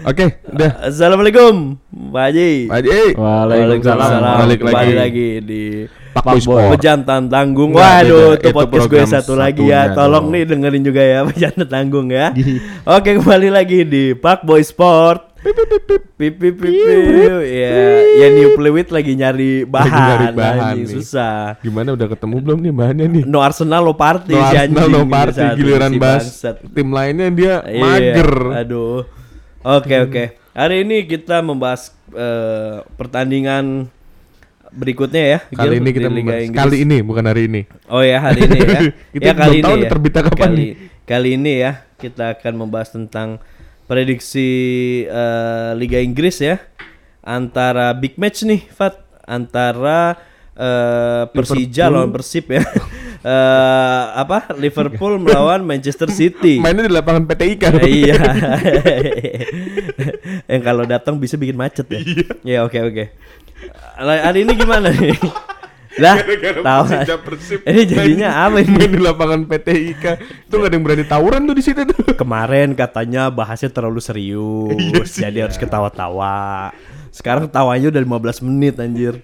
Oke, udah. Assalamualaikum, Pak Haji. Pak Haji. Waalaikumsalam. Balik lagi. Kembali lagi di Pak Boy Sport. Pejantan Tanggung. Waduh, itu Itu podcast gue satu lagi ya. Tolong dong. nih dengerin juga ya Pejantan Tanggung ya. Oke, kembali lagi di Pak Boy Sport. Pip pip pip pip. Ya, ya New Plewit lagi nyari bahan. nyari bahan nih. susah. Gimana udah ketemu belum nih bahannya nih? No Arsenal lo party No si Arsenal, ini party, giliran si bahas tim lainnya dia Iya, mager. Aduh. Oke oke. Hari ini kita membahas eh, pertandingan berikutnya ya. Kali ini kita Liga membahas. Inggris. Kali ini bukan hari ini. Oh ya hari ini ya. Kita ya kali belum tahu ini nih ya. terbitnya kapan kali, nih. Kali ini ya kita akan membahas tentang prediksi eh, Liga Inggris ya antara big match nih Fat antara eh, Persija lawan Persib ya. Eh, apa Liverpool melawan Manchester City. Mainnya di lapangan PTI kan. Eh, iya. Yang kalau datang bisa bikin macet ya. Iya, oke oke. Lah, Hari ini gimana nih? Lah, tahu. Ini jadinya apa ini? Main di lapangan PTI kan. Itu gak ada yang berani tawuran tuh di situ tuh. Kemarin katanya bahasnya terlalu serius, jadi harus ketawa-tawa. Sekarang tawanya udah 15 menit anjir.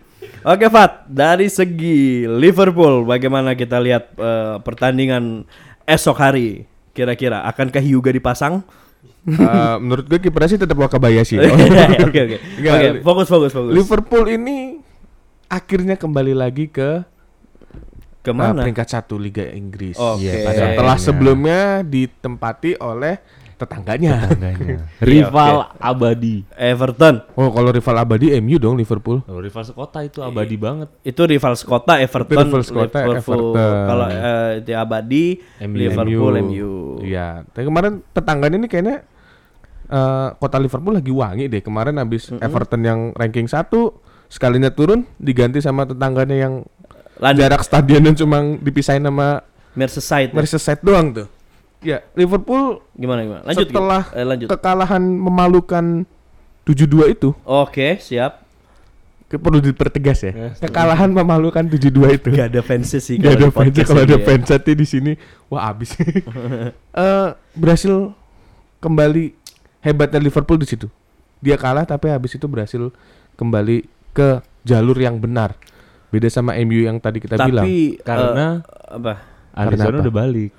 Oke Fat, dari segi Liverpool bagaimana kita lihat eh, pertandingan esok hari? Kira-kira akankah Hyuga dipasang? Eh, menurut gue kipernya sih tetap Wakabayashi. Oke oke. Oke, fokus fokus fokus. Liverpool ini akhirnya kembali lagi ke uh, Ke mana? peringkat satu Liga Inggris. Oke. Iya, Setelah sebelumnya ditempati oleh tetangganya. rival abadi. Everton. Oh, kalau rival abadi MU dong Liverpool. Oh, rival sekota itu abadi banget. Itu rival sekota Everton. Itu rival sekota, Liverpool. Everton. Kalau eh, di abadi MU. Liverpool MU. Iya. Tapi kemarin tetangganya ini kayaknya eh, kota Liverpool lagi wangi deh. Kemarin habis Everton yang ranking satu sekalinya turun diganti sama tetangganya yang Lanjut. jarak stadionnya cuma dipisahin sama Merseyside. ya? Merseyside doang tuh. Ya, Liverpool Gimana gimana? Lanjut. Setelah Eh, lanjut. kekalahan memalukan 7-2 itu Oke, siap. perlu dipertegas ya. Kekalahan memalukan 7-2 itu. Gak ada fansnya sih Gak ada fans kalau ada ya. fans di sini wah abis. Eh berhasil kembali hebatnya Liverpool di situ. Dia kalah tapi habis itu berhasil kembali ke jalur yang benar. Beda sama MU yang tadi kita bilang. Tapi Karena eh, apa? Alisson apa? udah balik.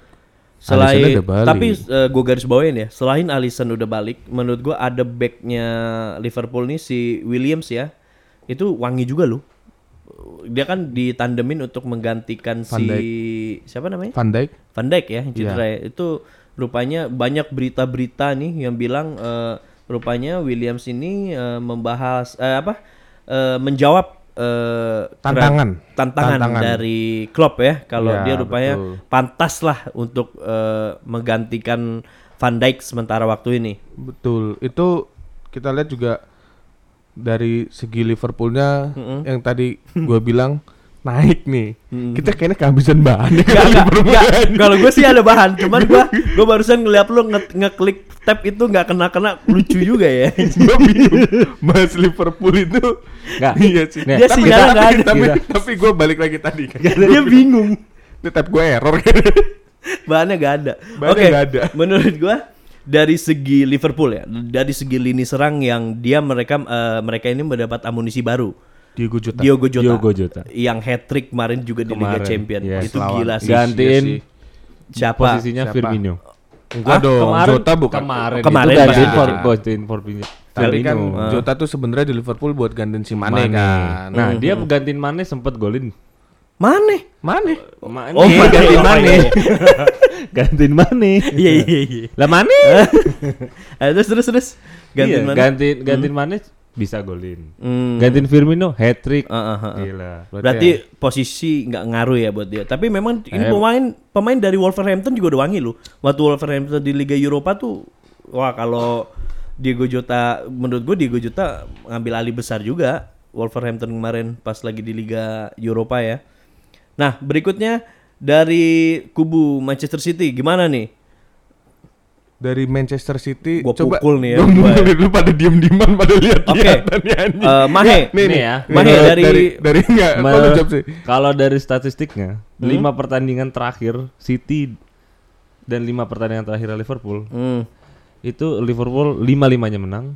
Selain Alisson udah balik. tapi gue garis bawain ya, selain Alisson udah balik, menurut gue ada backnya Liverpool nih si Williams ya, itu wangi juga loh. Dia kan ditandemin untuk menggantikan Van si Dijk. siapa namanya? Van Dijk Van Dijk ya, Iya. cedera ya. Itu rupanya banyak berita-berita nih yang bilang eh, rupanya Williams ini eh, membahas eh, apa? Eh, menjawab eh, Tantangan. tantangan, Tantangan. dari Klopp ya. Kalau Iya, dia rupanya betul. pantas lah untuk eh, menggantikan Van Dijk sementara waktu ini. betul. Itu kita lihat juga dari segi Liverpoolnya yang tadi gua bilang naik nih. Kita kayaknya kehabisan bahan ya Gak, kalau gak, gak. Gue sih ada bahan, cuman gue gue barusan ngeliat lu nge ngeklik tab itu nggak kena kena lucu juga ya. Gua bingung. Mas Liverpool itu Nggak. iya sih. Nih, Dia tapi, tapi, nggak ada. tapi, Iya. tapi gue balik lagi tadi kan. Dia bingung. Ini tab gue error Bahannya gak ada. Bahannya Oke, nggak ada. menurut gua dari segi Liverpool ya, dari segi lini serang yang dia mereka eh, mereka ini mendapat amunisi baru. Diego Jota. Diogo Jota. Diogo Jota. Yang hat trick kemarin juga di Liga Kemarin, Champions. yes. Itu Lawan. gila sih. Gantiin Iya sih. Siapa? posisinya Siapa? Firmino. Enggak dong, Jota bukan. Kemarin, Kemarin itu gantiin for, Iya. gantiin Firmino. Tapi kan Firmino. Jota tuh sebenarnya di Liverpool buat gantiin si Mane, Mane. kan. Nah, dia gantiin Mane sempet golin. Mana? Mane. Mane. Oh, gantiin oh, Mane. iya. gantiin Mane. Iya iya iya. Lah Mane? Eh, terus terus terus. Gantiin Gantiin mana? Gantiin gantiin Mane bisa golin. Hmm. Gantiin Firmino hat trick. Ah, ah, ah, ah. Gila. Berarti posisi nggak ngaruh ya buat dia. Tapi memang ini Eh. pemain pemain dari Wolverhampton juga udah wangi loh. Waktu Wolverhampton di Liga Eropa tuh wah kalau Diego Jota menurut gue Diego Jota ngambil alih besar juga Wolverhampton kemarin pas lagi di Liga Eropa ya. Nah, berikutnya dari kubu Manchester City gimana nih? Dari Manchester City Gua coba pukul nih ya, gua ya. lu pada diem-dieman pada lihat Oke. nih anjing. Eh, Mahe. Nih, Nih nih ya. Mahe Eh, dari- dari dari enggak jawab sih? Kalau dari statistiknya, Hmm? lima pertandingan terakhir City dan lima pertandingan terakhir Liverpool Hmm. itu Liverpool lima limanya menang,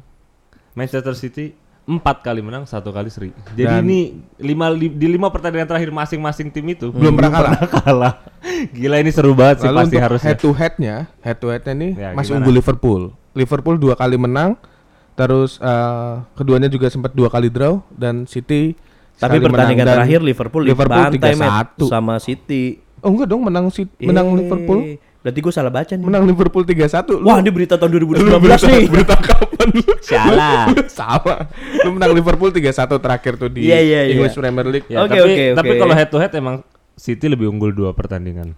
Manchester City empat kali menang, satu kali seri. Jadi Dan- ini lima li- di lima pertandingan terakhir masing-masing tim itu Belum pernah kalah. kalah. Gila ini seru banget sih Lalu pasti harusnya. head to headnya, head to headnya nih Ya, masih unggul Liverpool. Liverpool dua kali menang, terus eh, keduanya juga sempat dua kali draw dan City Tapi pertandingan menang dan terakhir Liverpool, Liverpool Matt, 3-1. sama City. Oh enggak dong menang City, menang Eh, Liverpool. Berarti gue salah baca nih. Menang Liverpool 3-1. Lu- Wah, ini berita tahun lu 2019 berita, nih. berita kapan lu? Salah. Salah. Lu menang Liverpool 3-1 terakhir tuh di Iya, iya, iya. English Premier League. Ya, Oke, tapi, oke, tapi oke. kalau head to head emang City lebih unggul dua pertandingan.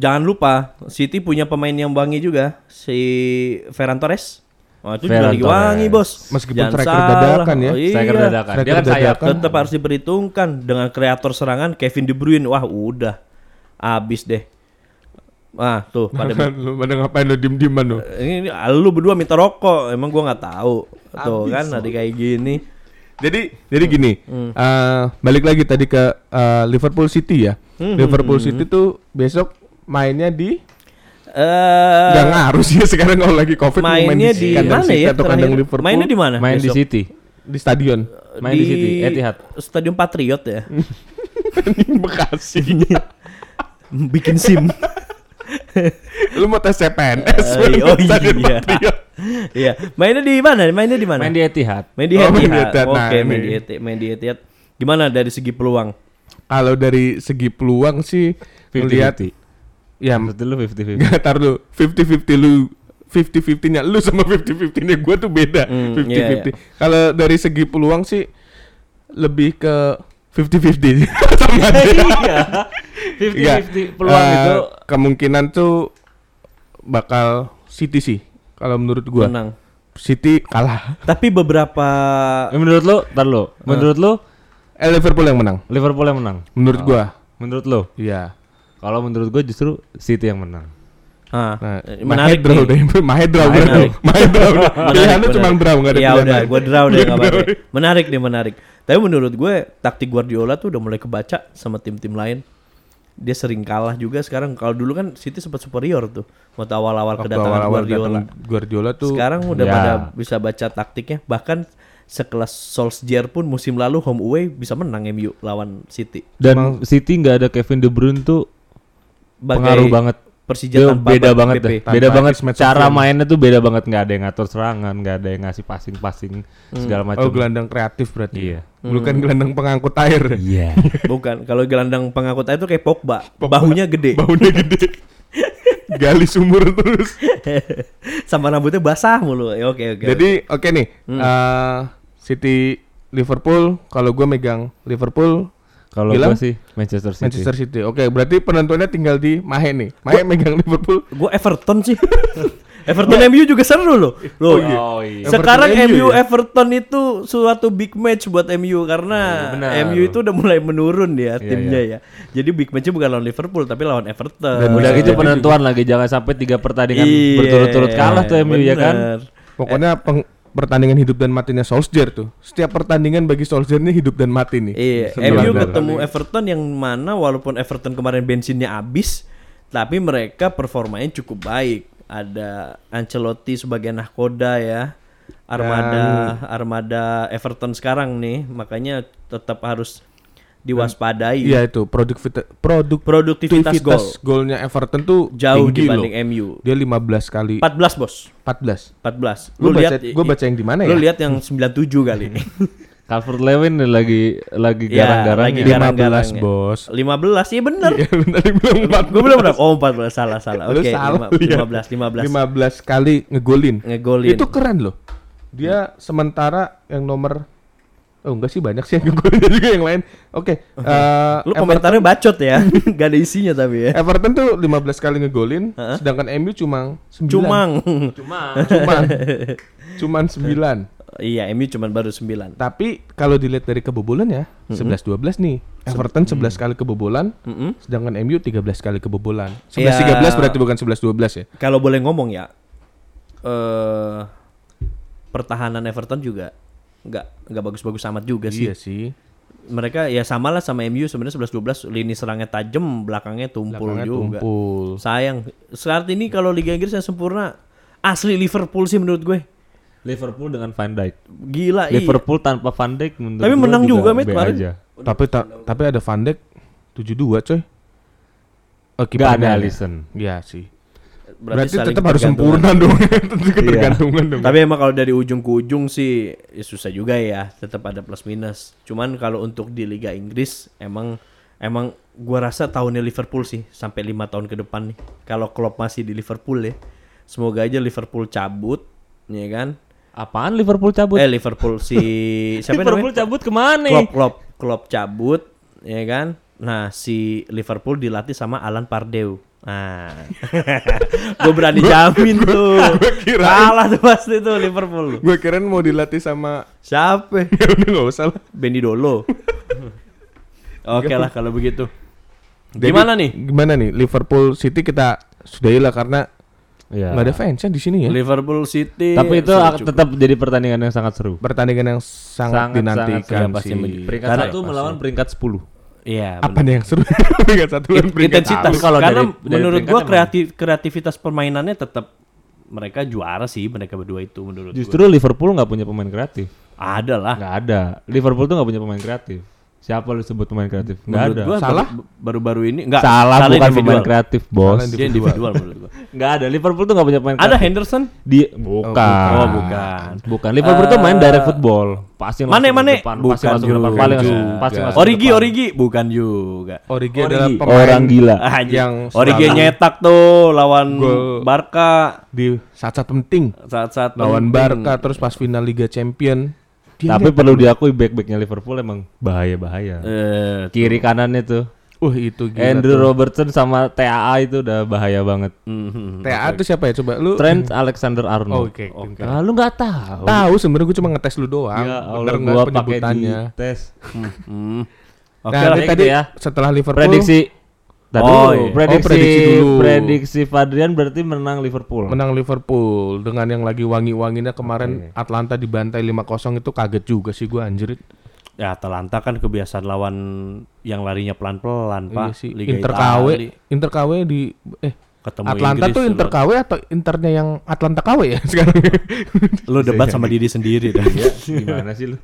Jangan lupa, City punya pemain yang wangi juga, si Ferran Torres. Wah, itu juga Ferran lagi Torres. wangi, Bos. Meskipun Jangan striker salah. dadakan ya. Oh, iya. Striker dadakan. Dia Striker kan sayap. Tetap harus diperhitungkan dengan kreator serangan Kevin De Bruyne. Wah, udah. Abis deh. Wah, tuh pada lu pada ngapain lu diem-dieman lu? ini, ini lu berdua minta rokok. Emang gua nggak tahu. Tuh Abis kan ada kayak gini. Jadi jadi gini, eh, balik lagi tadi ke eh, Liverpool City ya. Hmm, Liverpool City tuh besok mainnya di Eh nggak ngaruh sih sekarang kalau lagi covid mau main mainnya di kandang mana City ya? atau kandang? Liverpool Mainnya di mana? Main di besok? City. di stadion Main di City, Etihad. Stadion Patriot ya. Bekasi. Bikin SIM. lu mau tes CPNS Eh, lu oh iya. Patriot. Iya, mainnya di mana? Mainnya di mana? Main di Etihad. Main di Oh, main di Etihad. Etihad. Nah, Oke, main ini. di Etihad. Main di Etihad. Gimana dari segi peluang? Kalau dari segi peluang sih lihat 50-50. ya Menurut lu 50-50. Gak tar lu 50-50 lu 50-50 nya lu sama 50-50 nya gue tuh beda 50-50 iya, iya. Kalau dari segi peluang sih Lebih ke 50-50 sama aja Iya. Enggak. 50-50 peluang Eh, itu Kemungkinan tuh Bakal City sih Kalau menurut gua Menang. City kalah Tapi beberapa Eh, menurut lu, tar lu. Menurut lu eh, Liverpool yang menang Liverpool yang menang. Menurut gua Menurut lu? Iya Kalau menurut gue justru City yang menang. Ah, Nah, menarik draw nih. deh Mahe draw Menarik. bro Mahe draw Pilihannya Menarik, cuma menarik. draw Gak ada Iya pilihan udah, gue draw deh Gua nggak apa-apa. draw. Menarik nih menarik. Tapi menurut gue taktik Guardiola tuh udah mulai kebaca sama tim-tim lain. Dia sering kalah juga sekarang. Kalau dulu kan City sempat superior tuh waktu awal-awal Waktu kedatangan awal-awal Guardiola. datang Guardiola tuh Sekarang udah Ya. pada bisa baca taktiknya. Bahkan sekelas Solskjaer pun musim lalu home away bisa menang MU lawan City. Dan City nggak ada Kevin De Bruyne tuh Bagai pengaruh banget. Persija Dia tanpa beda Ba- banget PP. deh. Tanpa Beda banget cara mainnya tuh beda banget nggak ada yang ngatur serangan, nggak ada yang ngasih passing-passing segala Oh macam. gelandang kreatif berarti Iya. Bukan gelandang pengangkut air Iya. Bukan, kalau gelandang pengangkut air itu kayak Pogba, bahunya gede. Baunya gede Gali sumur terus sama rambutnya basah mulu. Ya, Oke oke. Jadi oke nih Hmm. eh, City Liverpool Kalau gue megang Liverpool Kalau Bilang? gue sih Manchester City. Manchester City Oke berarti penentunya tinggal di Mahe nih Mahe megang Liverpool gue Everton sih. Everton MU juga seru loh. Loh, iya. Oh iya. Sekarang Everton MU ya? Everton itu suatu big match buat MU karena Iya, benar. MU itu udah mulai menurun ya Iya, timnya ya. Jadi big matchnya bukan lawan Liverpool tapi lawan Everton. Dan Udah gitu penentuan lagi jangan sampai tiga pertandingan Iya, berturut-turut kalah tuh MU ya kan. bener. Pokoknya peng- pertandingan hidup dan matinya Solskjaer tuh Setiap pertandingan bagi Solskjaer ini hidup dan mati nih Iya, MU kali. ketemu Everton yang mana walaupun Everton kemarin bensinnya habis, tapi mereka performanya cukup baik. Ada Ancelotti sebagai nahkoda ya. Armada armada Everton sekarang nih, makanya tetap harus diwaspadai. Iya itu produktivitas Produktivitas gol golnya Everton tuh jauh tinggi dibanding loh. MU. Dia 15 kali 14, Bos. 14 14. Gue Lu lihat gua baca yang di mana Lu ya? lihat yang 97 kali ini. Calvert Lewin lagi lagi garang-garang ya. garang-garangnya. 15 bos 15 iya bener. Iya 14 Gue belum berapa? Oh 14 salah salah. Lu Oke, salah, lihat. 15 15 15 kali ngegolin ngegolin. Itu keren loh Dia sementara yang nomor Oh enggak sih banyak sih yang ngegolin juga yang lain Oke eh, Lu Everton, komentarnya bacot ya. Gak ada isinya tapi ya. Everton tuh 15 kali ngegolin Sedangkan MU cuma 9 Cumang. Cuma Cuman Cuman 9 iya, MU cuma baru 9. Tapi kalau dilihat dari kebobolan ya 11-12 nih Everton 11 kali kebobolan Mm-mm. Sedangkan MU 13 kali kebobolan Ya. 11-13 berarti bukan 11-12 ya Kalau boleh ngomong ya. Eh pertahanan Everton juga nggak nggak bagus-bagus amat juga sih. Iya sih Mereka ya sama lah sama MU sebenarnya 11-12 lini serangnya tajam, belakangnya tumpul Belakangnya juga. tumpul Sayang. Saat ini kalau Liga Inggris yang sempurna asli Liverpool sih menurut gue. Liverpool dengan Van Dijk. Gila iya. Liverpool tanpa Van Dijk menurut Tapi menang juga, Met, B kemarin. aja. Tapi ta- tapi ada Van Dijk 72 coy. Oh, Gak kipernya ada ya? Alisson. Iya sih. Berarti, saling tetap harus sempurna dong. Tentu ketergantungan dong. Tapi emang kalau dari ujung ke ujung sih ya susah juga ya, tetap ada plus minus. Cuman kalau untuk di Liga Inggris emang emang gua rasa tahunnya Liverpool sih sampai lima tahun ke depan nih. Kalau Klopp masih di Liverpool ya. Semoga aja Liverpool cabut, ya kan? Apaan Liverpool cabut? Eh Liverpool si siapa Liverpool namanya? cabut ke mana? Klopp Klopp Klopp cabut, ya kan? Nah, si Liverpool dilatih sama Alan Pardew. Nah, gue berani jamin tuh. kirain- Kalah tuh pasti tuh Liverpool. Gue kirain mau dilatih sama Siapa? ya udah nggak usah lah. Benny Dolo. Oke lah kalau begitu. Jadi, Gimana nih? Gimana nih Liverpool City kita sudahi lah karena Iya. nggak ada fansnya di sini ya. Liverpool City. Tapi itu tetap jadi pertandingan yang sangat seru. Pertandingan yang sangat, dinantikan sangat, pasti sih. Peringkat Karena- satu melawan peringkat 10. Iya. Apa nih yang seru? peringkat satu dan In- peringkat intensitas. Kalau Karena dari- dari menurut peringkat gua kreatif kreativitas permainannya tetap mereka juara sih mereka berdua itu menurut gua. Justru Liverpool nggak punya pemain kreatif. ada lah. Nggak ada. Liverpool tuh nggak punya pemain kreatif. Siapa lu sebut pemain kreatif? Nggak Menurut ada. gua Salah? baru- baru-baru ini enggak Salah, bukan individual. pemain kreatif, bos. Salah Dia individual menurut gua. Nggak ada. Liverpool tuh nggak punya pemain Ada kreatif. Henderson? Dia bukan. Oh, bukan. Bukan. Liverpool tuh main direct football. Mane langsung Mane? ke depan, pasti Bukan masuk ke depan. Paling langsung, pasti masuk ke Origi depan. Origi bukan juga. Origi, Origi, adalah pemain orang gila. Anjing. Yang Origi nyetak tuh lawan. Barca di saat-saat penting saat-saat lawan penting. Barca terus pas final Liga Champion. Dia Tapi perlu diakui back-backnya Liverpool emang bahaya-bahaya. Eh, Kiri kanannya tuh. Wah itu gila Andrew tuh. Robertson sama TAA itu udah bahaya banget. mhm. TA itu siapa ya coba lu? Trent Alexander Oh, Arnold. Oke. oke. Ah, lu nggak tahu. Tahu sebenarnya gue cuma ngetes lu doang. Ya Bener Allah, nggak gua pakai di penyebutannya. tes. Hmm. Oke Nah, lah. ini kayak tadi ya. setelah Liverpool Prediksi. Tadi Oh, dulu, iya. prediksi, Oh, prediksi dulu. prediksi Fadrian berarti menang Liverpool. menang Liverpool dengan yang lagi wangi-wanginya kemarin Atlanta dibantai 5-0 itu kaget juga sih gue anjir. Ya Atalanta kan kebiasaan lawan yang larinya pelan-pelan, Pak. Iya sih. Liga Inter. KW, Inter KW di eh Ketemu Atlanta Inggris tuh Inter KW atau Internya yang Atlanta KW ya sekarang? Lu debat sama diri sendiri dah. Ya, gimana sih lu?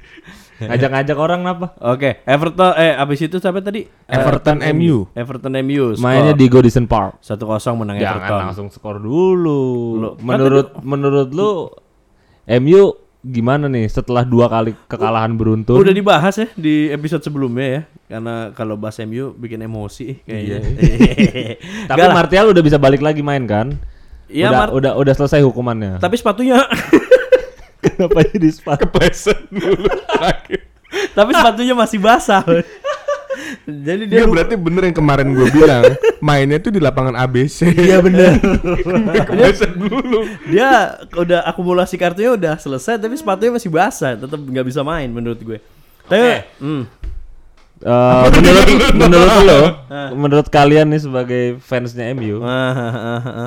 Ngajak-ngajak orang apa? Oke, Everton eh abis itu siapa tadi? Everton MU. Everton MU. Mainnya di Godison Park. satu kosong menang Jangan Everton. langsung skor dulu. Lu- kan menurut menurut lu MU gimana nih setelah dua kali kekalahan beruntun? Udah dibahas ya di episode sebelumnya ya. Karena kalau bahas MU bikin emosi kayaknya. Tapi Enggak lah. Martial udah bisa balik lagi main kan? Iya, udah, Mar- udah udah selesai hukumannya. Tapi sepatunya Kenapa jadi sepatu? Kepleset dulu. tapi sepatunya masih basah. Jadi dia Dia berarti bener yang kemarin gue bilang mainnya tuh di lapangan ABC. Iya bener dulu. Dia udah akumulasi kartunya udah selesai tapi sepatunya masih basah, tetap nggak bisa main menurut gue. Tapi hmm, Eh, menurut menurut lo, menurut kalian nih sebagai fansnya MU,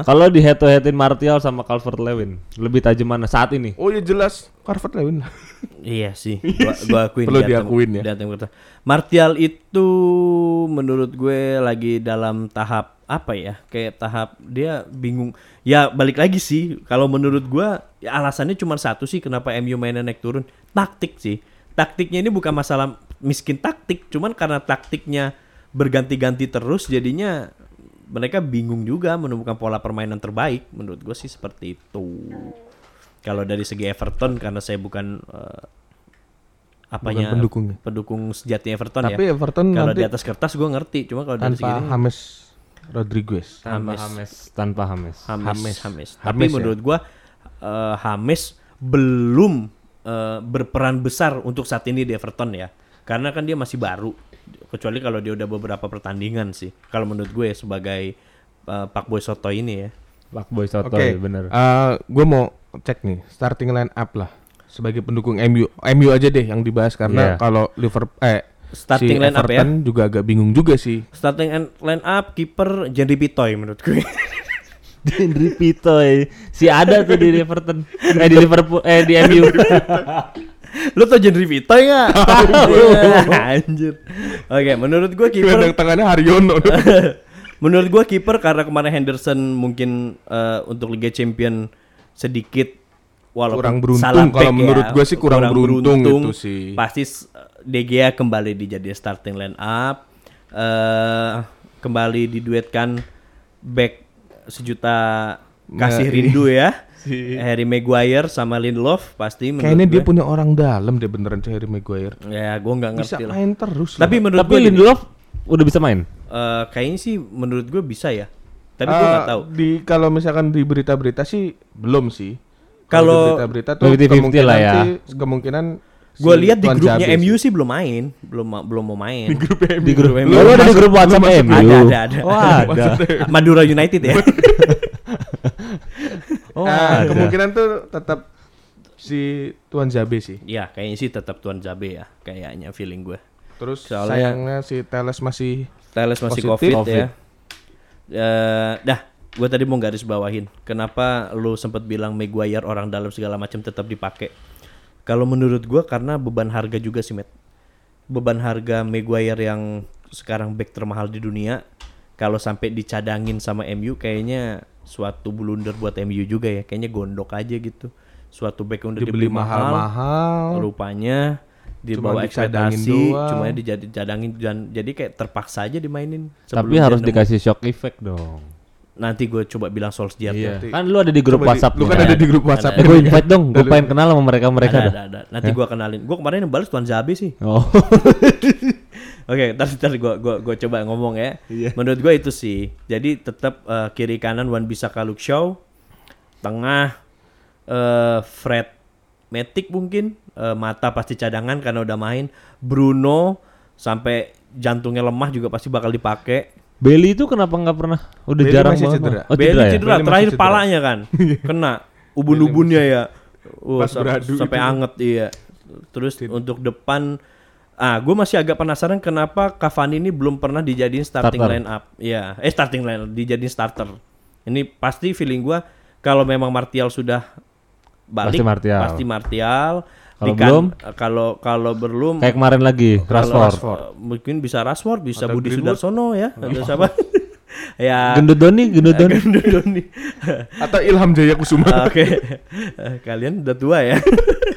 kalau di head to headin Martial sama Calvert Lewin, lebih tajam mana saat ini? Oh ya jelas Carvet Lewin. Iya sih, gua, gua akuin Perlu diakuin ya. di atas kertas. Martial itu menurut gue lagi dalam tahap apa ya? Kayak tahap dia bingung. Ya balik lagi sih, kalau menurut gua ya alasannya cuma satu sih kenapa MU mainnya naik turun, taktik sih. Taktiknya ini bukan masalah miskin taktik, cuman karena taktiknya berganti-ganti terus jadinya mereka bingung juga menemukan pola permainan terbaik menurut gue sih seperti itu. Kalau dari segi Everton karena saya bukan eh, apanya Bukan pendukungnya. pendukung sejati Everton Tapi ya. Everton Kalau di atas kertas gue ngerti, cuma kalau dari segi James Rodriguez. Tanpa James. James, tanpa James. Hames, James. Hames. James Tapi ya? menurut gua eh, James belum eh, berperan besar untuk saat ini di Everton ya. Karena kan dia masih baru. Kecuali kalau dia udah beberapa pertandingan sih. Kalau menurut gue sebagai eh, Pak Boy Soto ini ya. Pak Boy Soto Oke, ya, bener. gue mau cek nih starting line up lah sebagai pendukung MU. MU aja deh yang dibahas karena Iya. kalau Liverpool eh Starting si line up ya. Everton juga agak bingung juga sih. Starting line up kiper Jenry Pitoy menurut gue. Henry Pitoy, si ada tuh di Everton, eh di Liverpool, eh di MU. Lu tau Pitoy nggak? Tahu. Anjir. Oke, menurut gue kiper Gelandang tangannya Haryono. Menurut gua kiper karena kemarin Henderson mungkin eh, untuk Liga Champion sedikit walaupun Kurang beruntung, kalau back menurut gua sih kurang beruntung itu sih. Pasti De Gea kembali dijadi starting line up. eh kembali diduetkan back sejuta kasih Nah, rindu ya. Si- Harry Maguire sama Lindelof pasti menurut Kayaknya dia gue. punya orang dalam deh beneran si Harry Maguire. Ya, gue nggak Bisa ngerti lah. main terus. Tapi loh. menurut Tapi gue Lindelof udah bisa main. eh, kayaknya sih menurut gue bisa ya. Tapi gue nggak Eh, tahu. Di kalau misalkan di berita-berita sih belum sih. Kalau- di berita-berita tuh 50-50 kemungkinan lah ya. sih, kemungkinan Gue si lihat di Tuan grupnya Jabe MU sih. belum main, belum ma- belum mau main. Di grup MU. Di grup MU. Oh, ada di grup WhatsApp. MU. Ada, ada, ada. Oh, ada. Madura United ya. Oh, Ah, ada. kemungkinan tuh tetap si Tuan Jabe sih. ya, kayaknya sih tetap Tuan Jabe ya, kayaknya feeling gue. Terus Soalnya- sayangnya si Teles masih Teles masih Positif. COVID, ya. Eh, dah, gue tadi mau garis bawahin. Kenapa lu sempat bilang Maguire orang dalam segala macam tetap dipakai? Kalau menurut gue karena beban harga juga sih, Matt. Beban harga Maguire yang sekarang back termahal di dunia, kalau sampai dicadangin sama MU, kayaknya suatu blunder buat MU juga ya. Kayaknya gondok aja gitu. Suatu back yang udah dibeli dibeli mahal, mahal-mahal. rupanya di Cuma bawah dicadangin ekspektasi, cuma dijadi cadangin dan jadi kayak terpaksa aja dimainin. Tapi harus dikasih shock effect dong. Nanti gue coba bilang Solskjaer Iya. Kan lu ada di grup Coba di- WhatsApp. Lu kan ada di grup WhatsApp. Eh gue invite dong, gue pengen kenal sama mereka-mereka ada, dah. ada, ada. Nanti gue kenalin. Gue kemarin yang balas Tuan Zabe sih. Oh. Oke, ntar ntar gue gua gua coba ngomong ya. Iya. Menurut gue itu sih. Jadi tetap eh, kiri kanan Wan bisa Kaluk Show, tengah eh Fred Matic mungkin, Eh, mata pasti cadangan karena udah main. Bruno sampai jantungnya lemah juga pasti bakal dipakai. Bailey itu kenapa nggak pernah? Udah Bailey jarang masih banget. cedera. Oh, Bailey cedera ya? cedera, Bailey terakhir cedera. palanya kan kena ubun-ubunnya ya. Pas beradu sampai itu. anget iya. Terus untuk depan ah gue masih agak penasaran kenapa Cavani ini belum pernah dijadiin starting Starter. line up. Iya, eh starting line dijadiin starter. Ini pasti feeling gua kalau memang Martial sudah balik Pasti Martial. pasti Martial. Kalau belum? kalau kalau belum Kayak kemarin lagi, Rashford. eh, mungkin bisa Rashford, bisa Atau Budi Greenwood. Sudarsono ya. Ada siapa? ya Gendut Doni, gendut Doni. Gendut Doni. Atau Ilham Jaya Kusuma. Oke, Eh, kalian udah tua ya.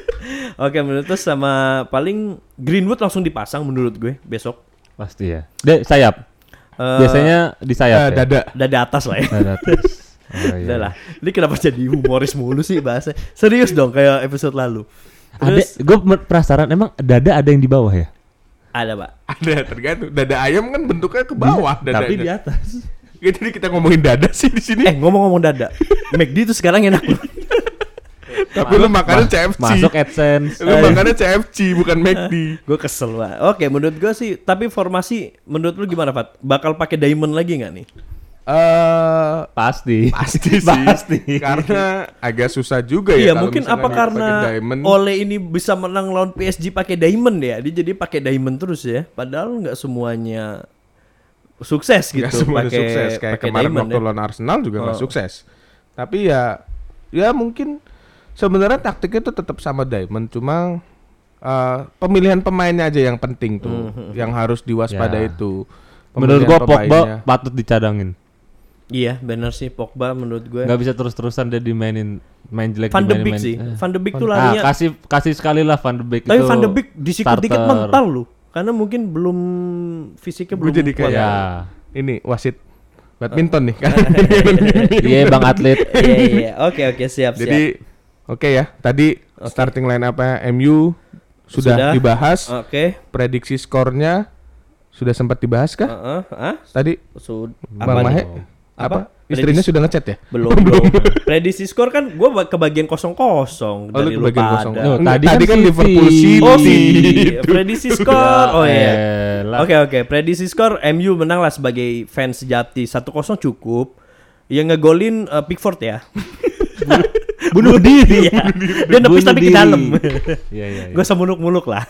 Oke, menurut terus sama paling Greenwood langsung dipasang menurut gue besok. Pasti ya. Dek, sayap. Eh, Biasanya di sayap Eh, ya. dada. Dada atas lah ya. Dada atas. Oh, iya. Udah lah. Ini kenapa jadi humoris mulu sih bahasa? Serius dong kayak episode lalu. Ada, Terus gue penasaran emang dada ada yang di bawah ya? Ada, Pak. Ada tergantung. Dada ayam kan bentuknya ke bawah dadanya. Tapi di atas. Ya, Jadi kita ngomongin dada sih di sini. Eh, ngomong-ngomong dada. McD itu sekarang enak loh. Tapi lu makannya CFC. Masuk AdSense. Lu makannya CFC bukan McD. gue kesel pak. Oke, menurut gue sih. Tapi formasi, menurut lu gimana, Fat? Bakal pakai diamond lagi nggak nih? Eh Pasti. pasti sih. Pasti. Karena agak susah juga Iya, ya. kalau mungkin apa karena pakai diamond. Ole ini bisa menang lawan PSG pakai diamond ya? Dia jadi pakai diamond terus ya. Padahal nggak semuanya sukses gitu. Nggak semuanya pakai sukses kayak pakai kemarin diamond waktu ya. lawan Arsenal juga nggak Oh. sukses. Tapi ya ya mungkin sebenarnya taktiknya itu tetap sama Diamond cuma eh, pemilihan pemainnya aja yang penting tuh, yang harus diwaspada Ya. itu. Menurut gua Pogba patut dicadangin. Iya, benar sih Pogba menurut gue. Nggak bisa terus-terusan dia dimainin main jelek Van de Beek main- sih. Eh. Van de Beek tuh Ah, larinya. kasih kasih sekali lah Van de Beek tapi itu. Van de Beek disikut-dikit starter. mental lu. Karena mungkin belum fisiknya Gua belum jadi kuat. kayak- Ya. ini wasit badminton nih kan. Iya Bang atlet. Iya, iya. Oke, oke, siap, siap. Jadi oke ya, tadi starting line apa MU sudah, Sudah. dibahas, Oke. prediksi skornya sudah sempat dibahas kah? Heeh, ah? Tadi Sud Bang Mahe? Apa? Apa? Istrinya sudah ngechat ya? belum belum prediksi skor kan gue kebagian kosong kosong Oh, dari lu kebagian kosong. Oh, tadi tadi kan kan City. Liverpool City. oh sih Itu. prediksi skor oh iya oke oke prediksi skor MU menang lah sebagai fans sejati 1-0 cukup yang ngegolin eh, Pickford ya Bunuh diri. Iya. dia nepis tapi ke dalam Iya iya. iya. gue semuluk-muluk lah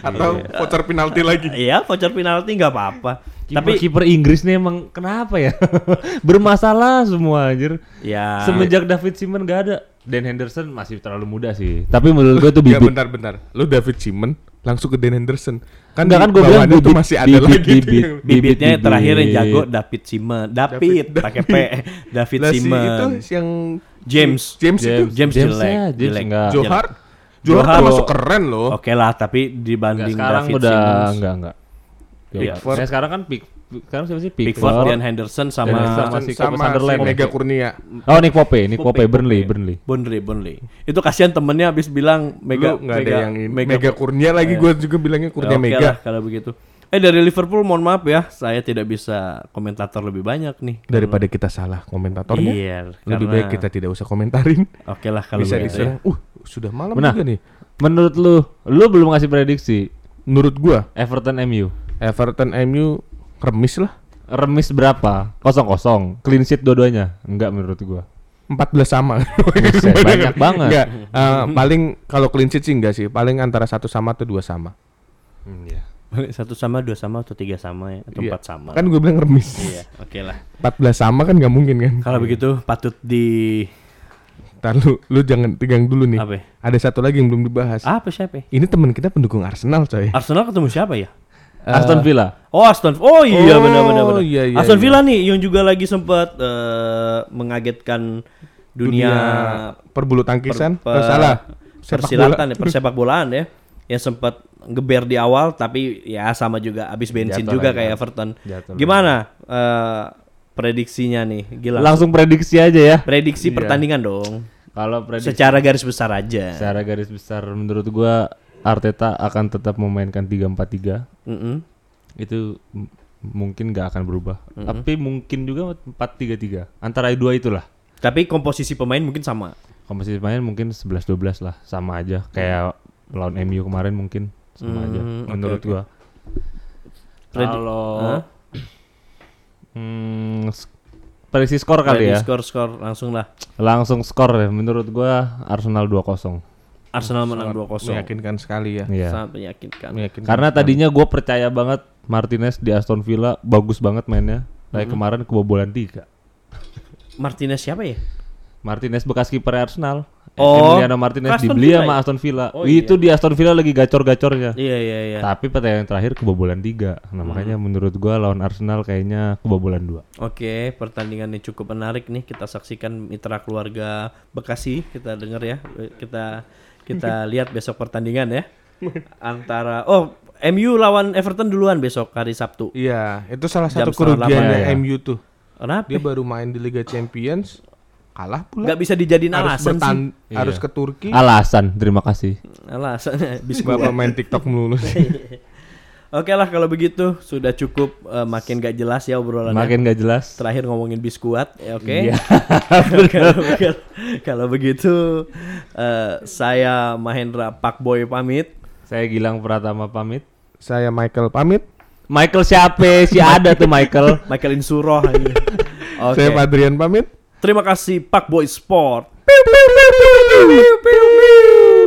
Atau voucher penalti lagi. iya voucher penalti nggak apa-apa Tapi tapi kiper Inggris nih emang kenapa ya? Bermasalah semua anjir. ya Semenjak David Simon gak ada. Dan Henderson masih terlalu muda sih. Tapi menurut gue tuh Ya bibit. bentar-bentar. Lu David Simon langsung ke Dan Henderson. Kan Enggak di kan gue bilang tuh bibit, masih ada bibit, lagi. bibit, tuh. Bibitnya bibit. terakhir yang jago David Simon. David, David. pakai P. David Lah, si Simon. itu yang James. James, itu James, James James, jelek, ya, James jelek. enggak. Johar Johar termasuk keren loh. Oke lah, tapi Enggak, dibanding sekarang David udah Simmons, enggak enggak. Ya, Pickford. Saya sekarang kan pick sekarang siapa sih? Pickford, Dan Henderson sama, Dan sama, si sama, Sunderland si ya? Mega Kurnia. Oh, Nick Pope, Nick Pope, Pope, Burnley. Burnley. Burnley, Burnley. Itu kasihan temennya habis bilang Mega Lu nggak ada Mega, yang ini. Mega, Mega, Kurnia lagi gue juga bilangnya Kurnia Ya, oke Mega. lah kalau begitu. Eh dari Liverpool mohon maaf ya, saya tidak bisa komentator lebih banyak nih. Daripada kita salah komentatornya, Iya, lebih karena- baik kita tidak usah komentarin. Oke lah kalau Bisa begitu. diserang. ya. Uh, sudah malam Nah. juga nih. Menurut lu, lu belum ngasih prediksi Menurut gua Everton MU. Everton MU remis lah. Remis berapa? Kosong kosong. Clean sheet dua-duanya? Enggak menurut gua. 14 sama. Buset, banyak banget. Enggak, eh, paling kalau clean sheet sih enggak sih, paling antara satu sama atau dua sama. Hmm, iya. Satu sama, dua sama atau tiga sama ya, atau Iya. empat sama. Kan gue bilang remis. Iya, oke lah. 14 sama kan nggak mungkin kan. Kalau begitu patut di Ntar lu, lu jangan tegang dulu nih. apa? ya? Ada satu lagi yang belum dibahas. Apa siapa? ya? Ini teman kita pendukung Arsenal coy. Arsenal ketemu siapa ya? Aston Villa. Oh Aston, oh iya Oh, benar benar benar. iya, iya, Aston iya. Villa nih yang juga lagi sempat eh, mengagetkan dunia, perbulu tangkisan. per- Eh, salah. Sepak persilatan bola. ya, persepak bolaan ya. Yang sempat geber di awal tapi ya sama juga habis bensin Jatuh juga lagi. kayak Everton. Jatuh Gimana eh, prediksinya nih? Gila. Langsung prediksi aja ya. prediksi Iya. pertandingan dong. Kalau prediksi Secara garis besar aja. secara garis besar menurut gua Arteta akan tetap memainkan 3-4-3. Mm-mm. Itu m- mungkin nggak akan berubah. Tapi mungkin juga 4-3-3. Antara dua itulah. Tapi komposisi pemain mungkin sama. Komposisi pemain mungkin 11-12 lah, sama aja. Kayak lawan MU kemarin mungkin sama aja Hmm, oke, menurut oke. gua. Predi- Kalau Hah? hmm, prediksi skor kali ya. Skor skor langsung lah. Langsung skor ya menurut gua Arsenal 2-0. Arsenal menang 2-0. Meyakinkan sekali ya. Iya. Sangat meyakinkan. Meyakinkan. Karena tadinya gue percaya banget Martinez di Aston Villa bagus banget mainnya. Kayak kemarin kebobolan tiga. Martinez siapa ya? Martinez bekas kiper Arsenal. Oh, Emiliano Martinez Aston dibeli Villa sama ya? Aston Villa. Oh, Itu di Aston Villa lagi gacor-gacornya. Iya iya iya. Tapi pertandingan terakhir kebobolan tiga. Nah makanya menurut gua lawan Arsenal kayaknya kebobolan dua. Oke, pertandingan ini cukup menarik nih. Kita saksikan mitra keluarga Bekasi. Kita dengar ya. Kita kita lihat besok pertandingan ya. Antara oh MU lawan Everton duluan besok hari Sabtu. Iya, itu salah satu kerugiannya ya. MU tuh. Kenapa? Dia baru main di Liga Champions, kalah pula. Nggak bisa dijadiin harus alasan sih. bertan- Iya. harus ke Turki. Alasan, terima kasih. Alasannya bis Bapak main TikTok melulu sih. Oke lah kalau begitu sudah cukup eh, makin gak jelas ya obrolannya. Makin gak jelas. Terakhir ngomongin biskuat, ya oke. Iya. kalau, begitu eh, saya Mahendra Pak Boy pamit. Saya Gilang Pratama pamit. Saya Michael pamit. Michael siapa? si ada tuh Michael. Michael Insuroh. Oke. Saya Padrian pamit. Terima kasih Pak Boy Sport. Piu, piu, piu, piu, piu, piu, piu.